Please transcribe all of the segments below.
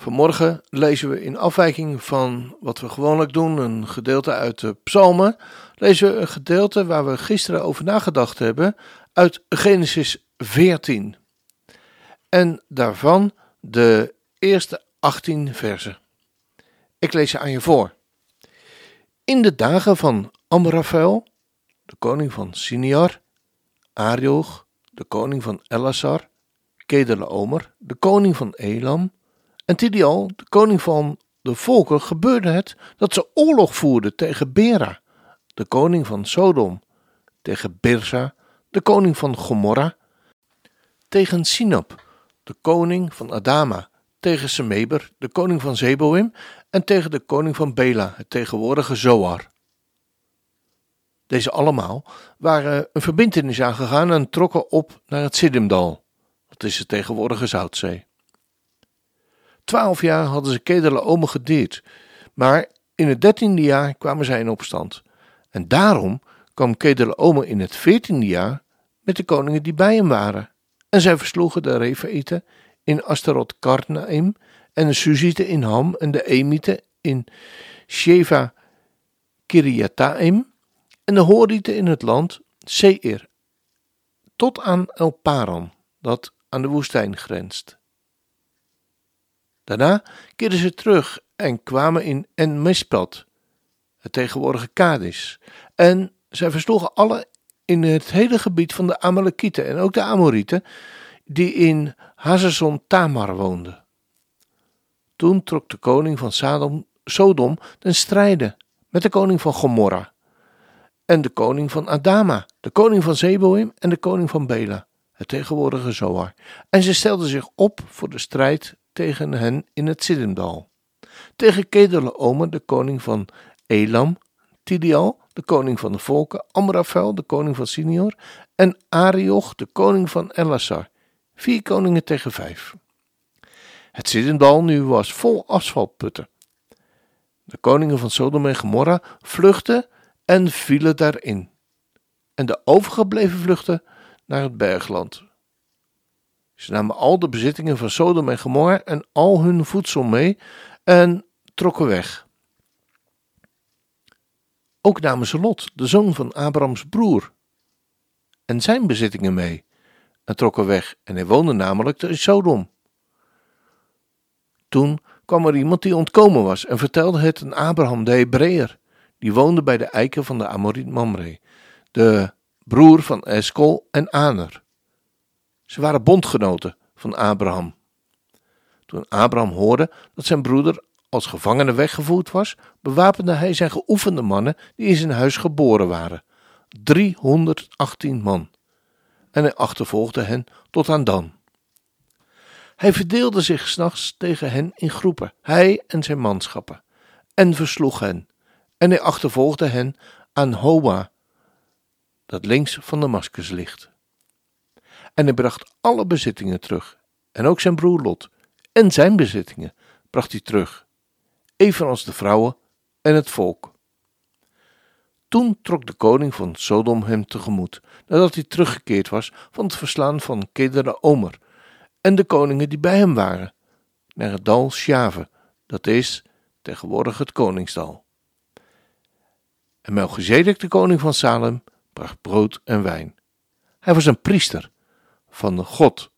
Vanmorgen lezen we in afwijking van wat we gewoonlijk doen, een gedeelte uit de Psalmen, lezen we een gedeelte waar we gisteren over nagedacht hebben uit Genesis 14. En daarvan de eerste 18 versen. Ik lees ze aan je voor. In de dagen van Amraphel, de koning van Siniar, Arioch, de koning van Elasar, Kedelaomer, de koning van Elam, en Tidial, de koning van de volken, gebeurde het dat ze oorlog voerden tegen Bera, de koning van Sodom, tegen Birsa, de koning van Gomorra, tegen Sinop, de koning van Adama, tegen Semeber, de koning van Zeboim, en tegen de koning van Bela, het tegenwoordige Zoar. Deze allemaal waren een verbintenis aangegaan en trokken op naar het Siddimdal, dat is de tegenwoordige Zoutzee. Twaalf jaar hadden ze Kedele gedeerd, maar in het dertiende jaar kwamen zij in opstand. En daarom kwam Kedele in het veertiende jaar met de koningen die bij hem waren. En zij versloegen de Refaïten in Astaroth Karnaim en de Suzieten in Ham en de Emieten in Sheva Kiriataim en de Horieten in het land Seir, tot aan El Paran, dat aan de woestijn grenst. Daarna keerden ze terug en kwamen in En-Mispad, het tegenwoordige Kadis. En zij versloegen alle in het hele gebied van de Amalekieten en ook de Amorieten, die in Hazazon Tamar woonden. Toen trok de koning van Sodom, Sodom ten strijde met de koning van Gomorra en de koning van Adama, de koning van Zeboim en de koning van Bela, het tegenwoordige Zoar. En ze stelden zich op voor de strijd tegen hen in het Siddimdal. Tegen Kedele de koning van Elam, Tidial, de koning van de volken, Amrafel, de koning van Sinior, en Arioch, de koning van Elasar. Vier koningen tegen vijf. Het Siddimdal nu was vol asfaltputten. De koningen van Sodom en Gomorra vluchtten en vielen daarin. En de overgebleven vluchten naar het bergland. Ze namen al de bezittingen van Sodom en Gomorra en al hun voedsel mee en trokken weg. Ook namen ze Lot, de zoon van Abrahams broer, en zijn bezittingen mee en trokken weg. En hij woonde namelijk in Sodom. Toen kwam er iemand die ontkomen was en vertelde het aan Abraham de Hebreeër, die woonde bij de eiken van de Amoriet Mamre, de broer van Eskol en Aner. Ze waren bondgenoten van Abraham. Toen Abraham hoorde dat zijn broeder als gevangene weggevoerd was, bewapende hij zijn geoefende mannen die in zijn huis geboren waren. 318 man. En hij achtervolgde hen tot aan Dan. Hij verdeelde zich s'nachts tegen hen in groepen, hij en zijn manschappen, en versloeg hen. En hij achtervolgde hen aan Hoa, dat links van Damascus ligt. En hij bracht alle bezittingen terug, en ook zijn broer Lot, en zijn bezittingen bracht hij terug, evenals de vrouwen en het volk. Toen trok de koning van Sodom hem tegemoet, nadat hij teruggekeerd was van het verslaan van Kedera Omer en de koningen die bij hem waren, naar het dal Sjave, dat is tegenwoordig het koningsdal. En Melchizedek, de koning van Salem, bracht brood en wijn. Hij was een priester van God,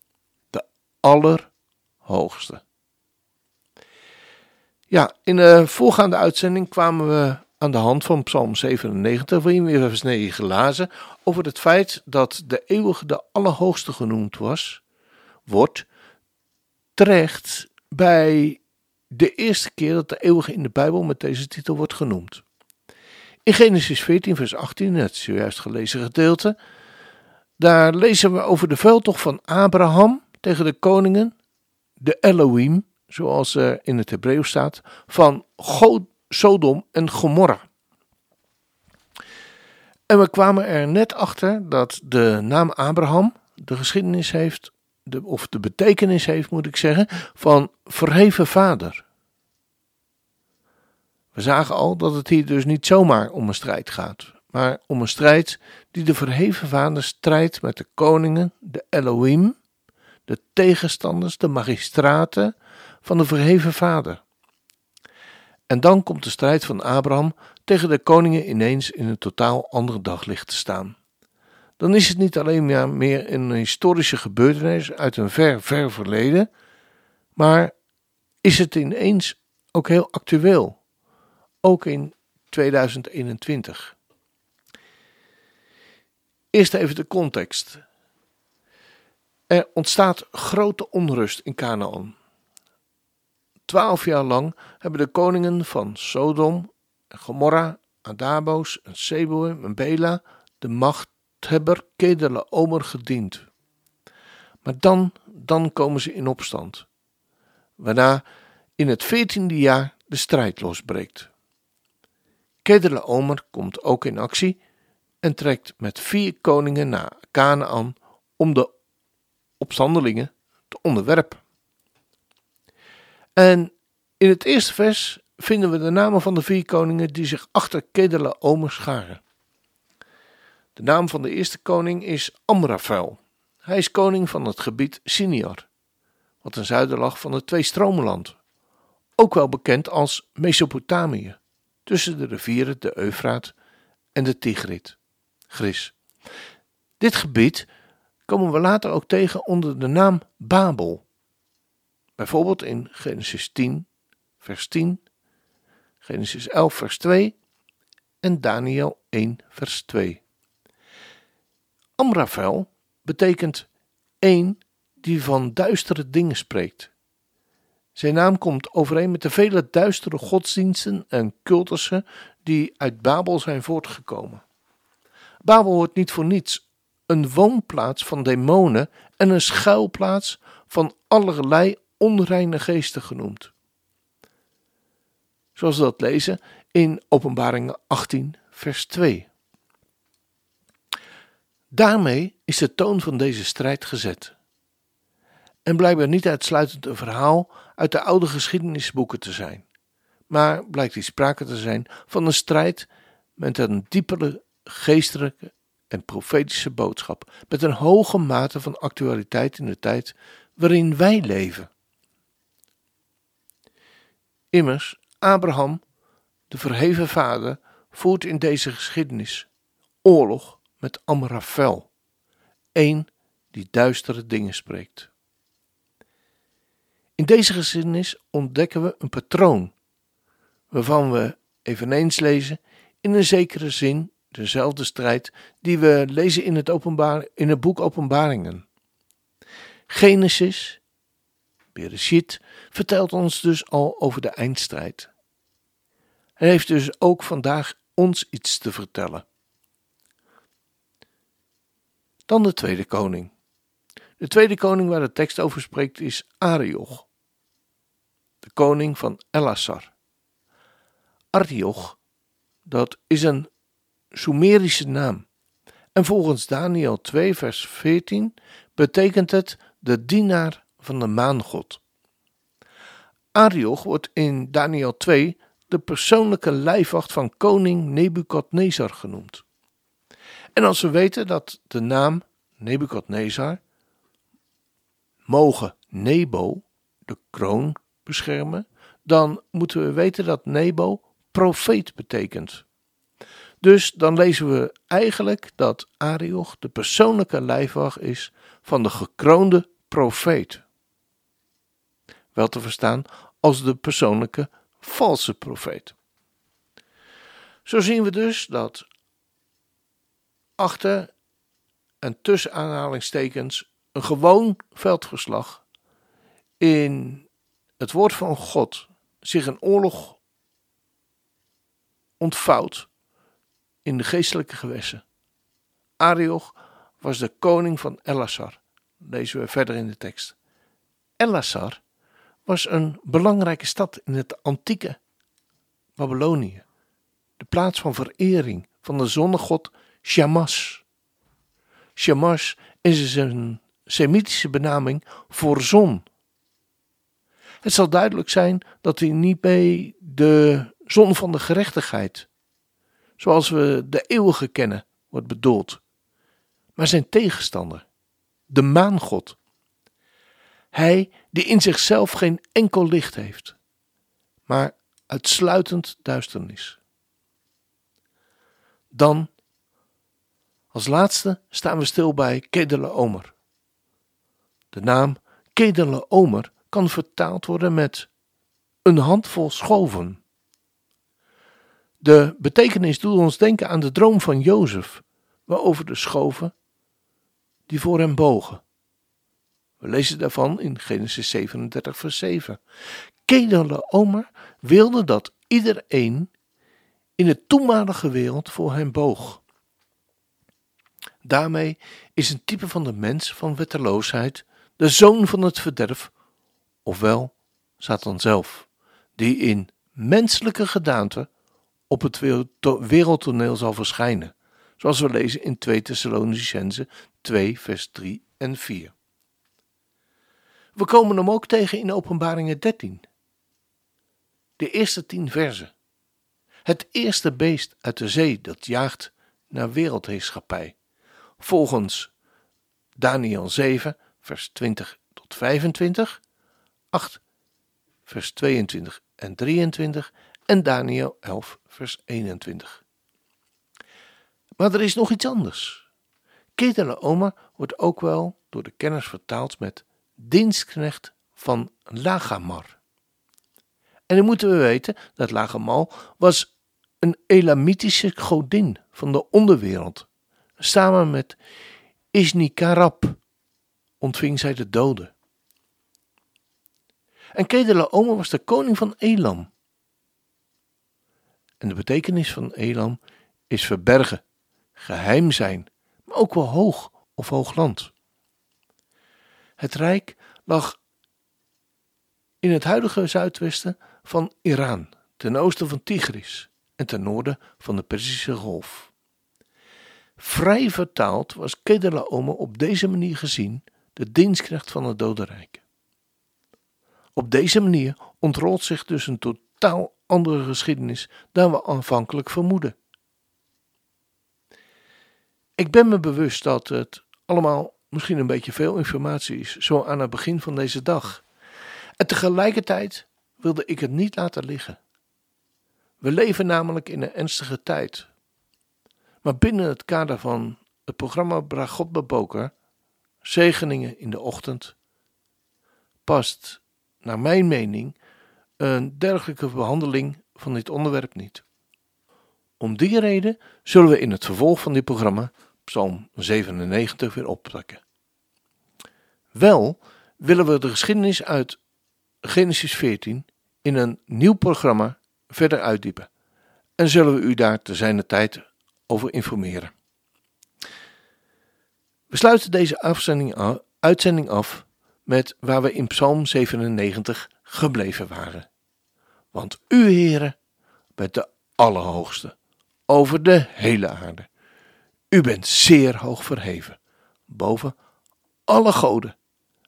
de Allerhoogste. Ja, in de voorgaande uitzending kwamen we aan de hand van Psalm 97, waarin we vers 9 gelazen, over het feit dat de eeuwige de Allerhoogste genoemd was, wordt terecht bij de eerste keer dat de eeuwige in de Bijbel met deze titel wordt genoemd. In Genesis 14, vers 18, het zojuist gelezen gedeelte, daar lezen we over de veldtocht van Abraham tegen de koningen, de Elohim, zoals er in het Hebreeuws staat, van Sodom en Gomorra. En we kwamen er net achter dat de naam Abraham de geschiedenis heeft, de, of de betekenis heeft, moet ik zeggen, van verheven vader. We zagen al dat het hier dus niet zomaar om een strijd gaat, maar om een strijd die de verheven vader strijdt met de koningen, de Elohim, de tegenstanders, de magistraten van de verheven vader. En dan komt de strijd van Abraham tegen de koningen ineens in een totaal ander daglicht te staan. Dan is het niet alleen meer een historische gebeurtenis uit een ver, ver verleden, maar is het ineens ook heel actueel, ook in 2021. Eerst even de context. Er ontstaat grote onrust in Canaan. Twaalf jaar lang hebben de koningen van Sodom, Gomorra, Adabos en Seboim en Bela de machthebber Kedele Omer gediend. Maar dan, dan komen ze in opstand, waarna in het veertiende jaar de strijd losbreekt. Kedele Omer komt ook in actie en trekt met vier koningen naar Canaan om de opstandelingen te onderwerpen. En in het eerste vers vinden we de namen van de vier koningen die zich achter Kedele Omer scharen. De naam van de eerste koning is Amraphel. Hij is koning van het gebied Sinior, wat ten zuiden lag van het Tweestromenland, ook wel bekend als Mesopotamië, tussen de rivieren de Eufraat en de Tigrit, Gris. Dit gebied komen we later ook tegen onder de naam Babel. Bijvoorbeeld in Genesis 10, vers 10, Genesis 11, vers 2 en Daniel 1, vers 2. Amraphel betekent één die van duistere dingen spreekt. Zijn naam komt overeen met de vele duistere godsdiensten en cultussen die uit Babel zijn voortgekomen. Babel wordt niet voor niets een woonplaats van demonen en een schuilplaats van allerlei onreine geesten genoemd. Zoals we dat lezen in Openbaringen 18, vers 2. Daarmee is de toon van deze strijd gezet. En blijkbaar niet uitsluitend een verhaal uit de oude geschiedenisboeken te zijn, maar blijkt hier sprake te zijn van een strijd met een diepere geestelijke en profetische boodschap, met een hoge mate van actualiteit in de tijd waarin wij leven. Immers, Abraham, de verheven vader, voert in deze geschiedenis oorlog met Amraphel, één die duistere dingen spreekt. In deze geschiedenis ontdekken we een patroon, waarvan we eveneens lezen in een zekere zin dezelfde strijd die we lezen in het, openbaar, in het boek Openbaringen. Genesis, Bereshit, vertelt ons dus al over de eindstrijd. Hij heeft dus ook vandaag ons iets te vertellen. Dan de tweede koning. De tweede koning waar de tekst over spreekt is Arioch, de koning van Elassar. Arioch, dat is een Sumerische naam. En volgens Daniel 2, vers 14 betekent het de dienaar van de maangod. Arioch wordt in Daniel 2 de persoonlijke lijfwacht van koning Nebukadnezar genoemd. En als we weten dat de naam Nebukadnezar mogen Nebo, de kroon, beschermen, dan moeten we weten dat Nebo profeet betekent. Dus dan lezen we eigenlijk dat Arioch de persoonlijke lijfwacht is van de gekroonde profeet. Wel te verstaan als de persoonlijke valse profeet. Zo zien we dus dat achter en tussen aanhalingstekens een gewoon veldverslag in het woord van God zich een oorlog ontvouwt in de geestelijke gewessen. Arioch was de koning van Elassar, lezen we verder in de tekst. Elassar was een belangrijke stad in het antieke Babylonië, de plaats van verering van de zonnegod Shamash. Shamash is een Semitische benaming voor zon. Het zal duidelijk zijn dat hij niet bij de zon van de gerechtigheid, zoals we de eeuwige kennen, wordt bedoeld, maar zijn tegenstander, de maangod. Hij die in zichzelf geen enkel licht heeft, maar uitsluitend duisternis. Dan, als laatste, staan we stil bij Kedele Omer. De naam Kedele Omer kan vertaald worden met een handvol schoven. De betekenis doet ons denken aan de droom van Jozef, waarover de schoven die voor hem bogen. We lezen daarvan in Genesis 37, vers 7. Kedele Omer wilde dat iedereen in de toenmalige wereld voor hem boog. Daarmee is een type van de mens van wetteloosheid de zoon van het verderf, ofwel Satan zelf, die in menselijke gedaante op het wereldtoneel zal verschijnen, zoals we lezen in 2 Thessalonicense 2 vers 3 en 4. We komen hem ook tegen in Openbaringen 13. De eerste tien versen. Het eerste beest uit de zee dat jaagt naar wereldheerschappij. Volgens Daniel 7 vers 20 tot 25, 8 vers 22 en 23 en Daniel 11 vers 21. Maar er is nog iets anders. Ketele Omer wordt ook wel door de kenners vertaald met dienstknecht van Lagamar. En dan moeten we weten dat Lagamar was een Elamitische godin van de onderwereld, samen met Isnikarab, ontving zij de doden. En Kedelaomer was de koning van Elam. En de betekenis van Elam is verbergen, geheim zijn, maar ook wel hoog of hoogland. Het rijk lag in het huidige zuidwesten van Iran, ten oosten van Tigris en ten noorden van de Perzische Golf. Vrij vertaald was Kedelaomer op deze manier gezien de dienstknecht van het dodenrijk. Op deze manier ontrolt zich dus een totaal andere geschiedenis dan we aanvankelijk vermoeden. Ik ben me bewust dat het allemaal misschien een beetje veel informatie is, zo aan het begin van deze dag. En tegelijkertijd wilde ik het niet laten liggen. We leven namelijk in een ernstige tijd. Maar binnen het kader van het programma Bragot Beboker zegeningen in de ochtend, past, naar mijn mening, een dergelijke behandeling van dit onderwerp niet. Om die reden zullen we in het vervolg van dit programma Psalm 97 weer oppakken. Wel willen we de geschiedenis uit Genesis 14 in een nieuw programma verder uitdiepen en zullen we u daar te zijner tijd over informeren. We sluiten deze uitzending af met waar we in Psalm 97 gebleven waren. Want u, Heere, bent de Allerhoogste over de hele aarde. U bent zeer hoog verheven, boven alle goden,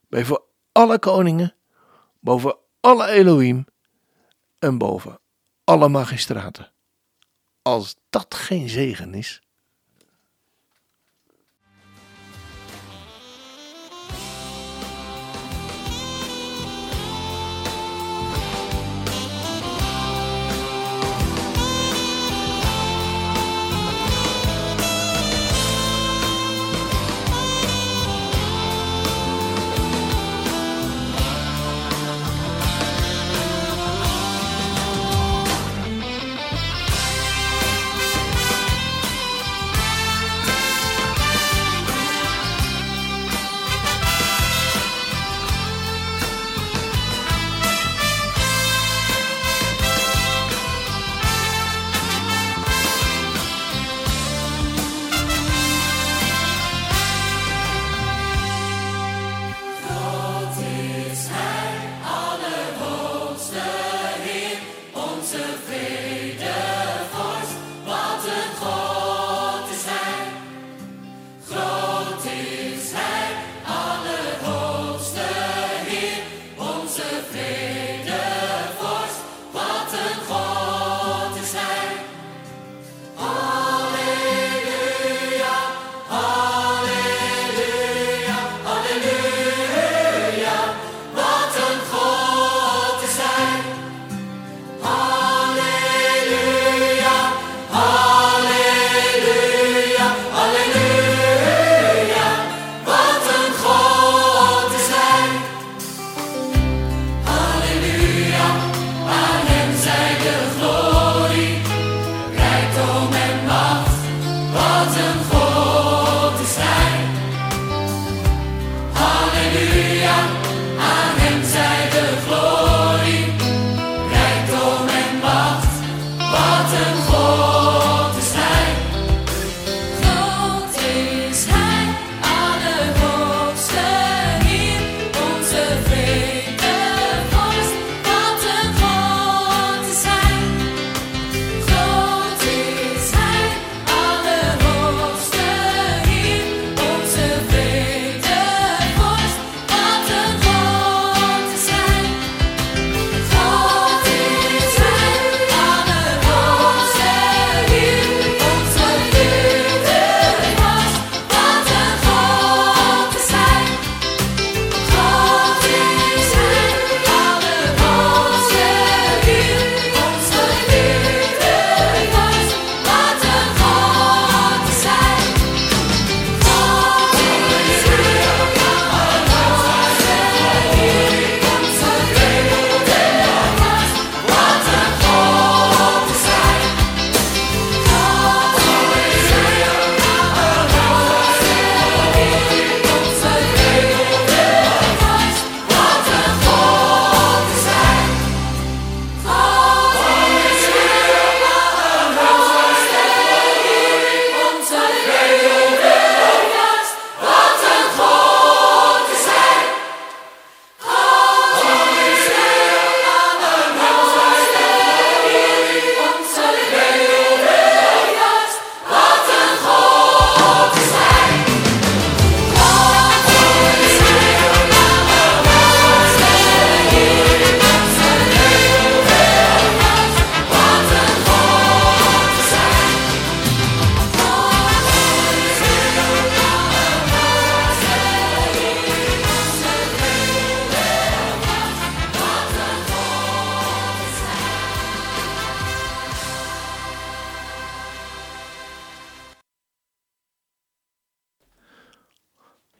boven alle koningen, boven alle Elohim en boven alle magistraten. Als dat geen zegen is,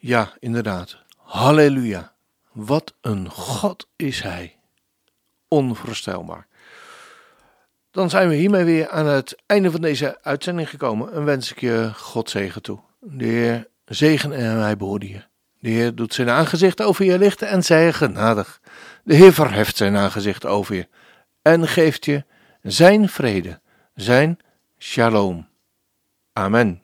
Ja, inderdaad. Halleluja. Wat een God is Hij. Onvoorstelbaar. Dan zijn we hiermee weer aan het einde van deze uitzending gekomen en wens ik je God zegen toe. De Heer zegen en hij behoorde je. De Heer doet zijn aangezicht over je lichten en zij genadig. De Heer verheft zijn aangezicht over je en geeft je zijn vrede, zijn shalom. Amen.